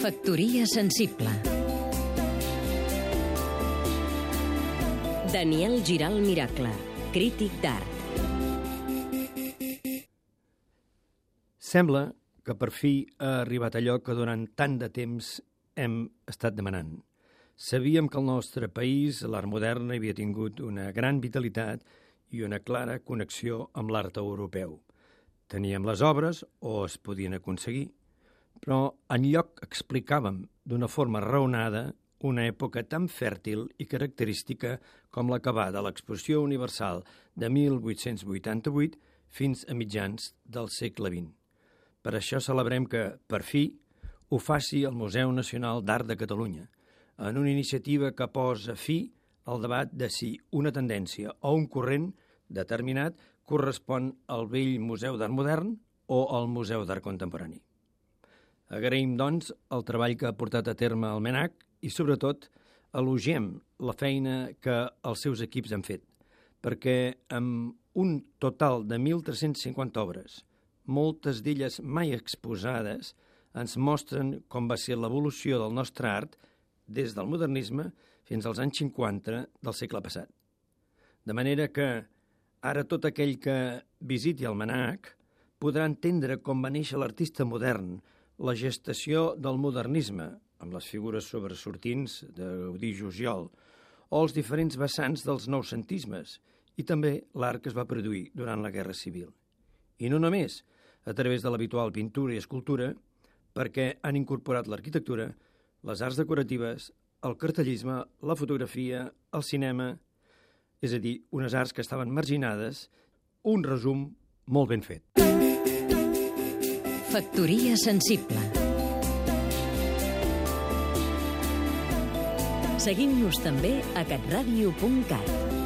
Factoria sensible Daniel Giral Miracle, crític d'art Sembla que per fi ha arribat allò que durant tant de temps hem estat demanant. Sabíem que el nostre país, l'art modern, havia tingut una gran vitalitat i una clara connexió amb l'art europeu. Teníem les obres, o es podien aconseguir, però en lloc explicàvem d'una forma raonada una època tan fèrtil i característica com la que va de l'exposició universal de 1888 fins a mitjans del segle XX. Per això celebrem que, per fi, ho faci el Museu Nacional d'Art de Catalunya, en una iniciativa que posa fi al debat de si una tendència o un corrent determinat correspon al vell Museu d'Art Modern o al Museu d'Art Contemporani. Agraïm, doncs, el treball que ha portat a terme el MENAC i, sobretot, elogiem la feina que els seus equips han fet, perquè amb un total de 1.350 obres, moltes d'elles mai exposades, ens mostren com va ser l'evolució del nostre art des del modernisme fins als anys 50 del segle passat. De manera que ara tot aquell que visiti el Manac podrà entendre com va néixer l'artista modern, la gestació del modernisme, amb les figures sobresortins de Gaudí Jusiol, o els diferents vessants dels noucentismes, i també l'art que es va produir durant la Guerra Civil. I no només, a través de l'habitual pintura i escultura, perquè han incorporat l'arquitectura, les arts decoratives, el cartellisme, la fotografia, el cinema, és a dir, unes arts que estaven marginades, un resum molt ben fet. Factoria sensible Seguim-nos també a catradio.cat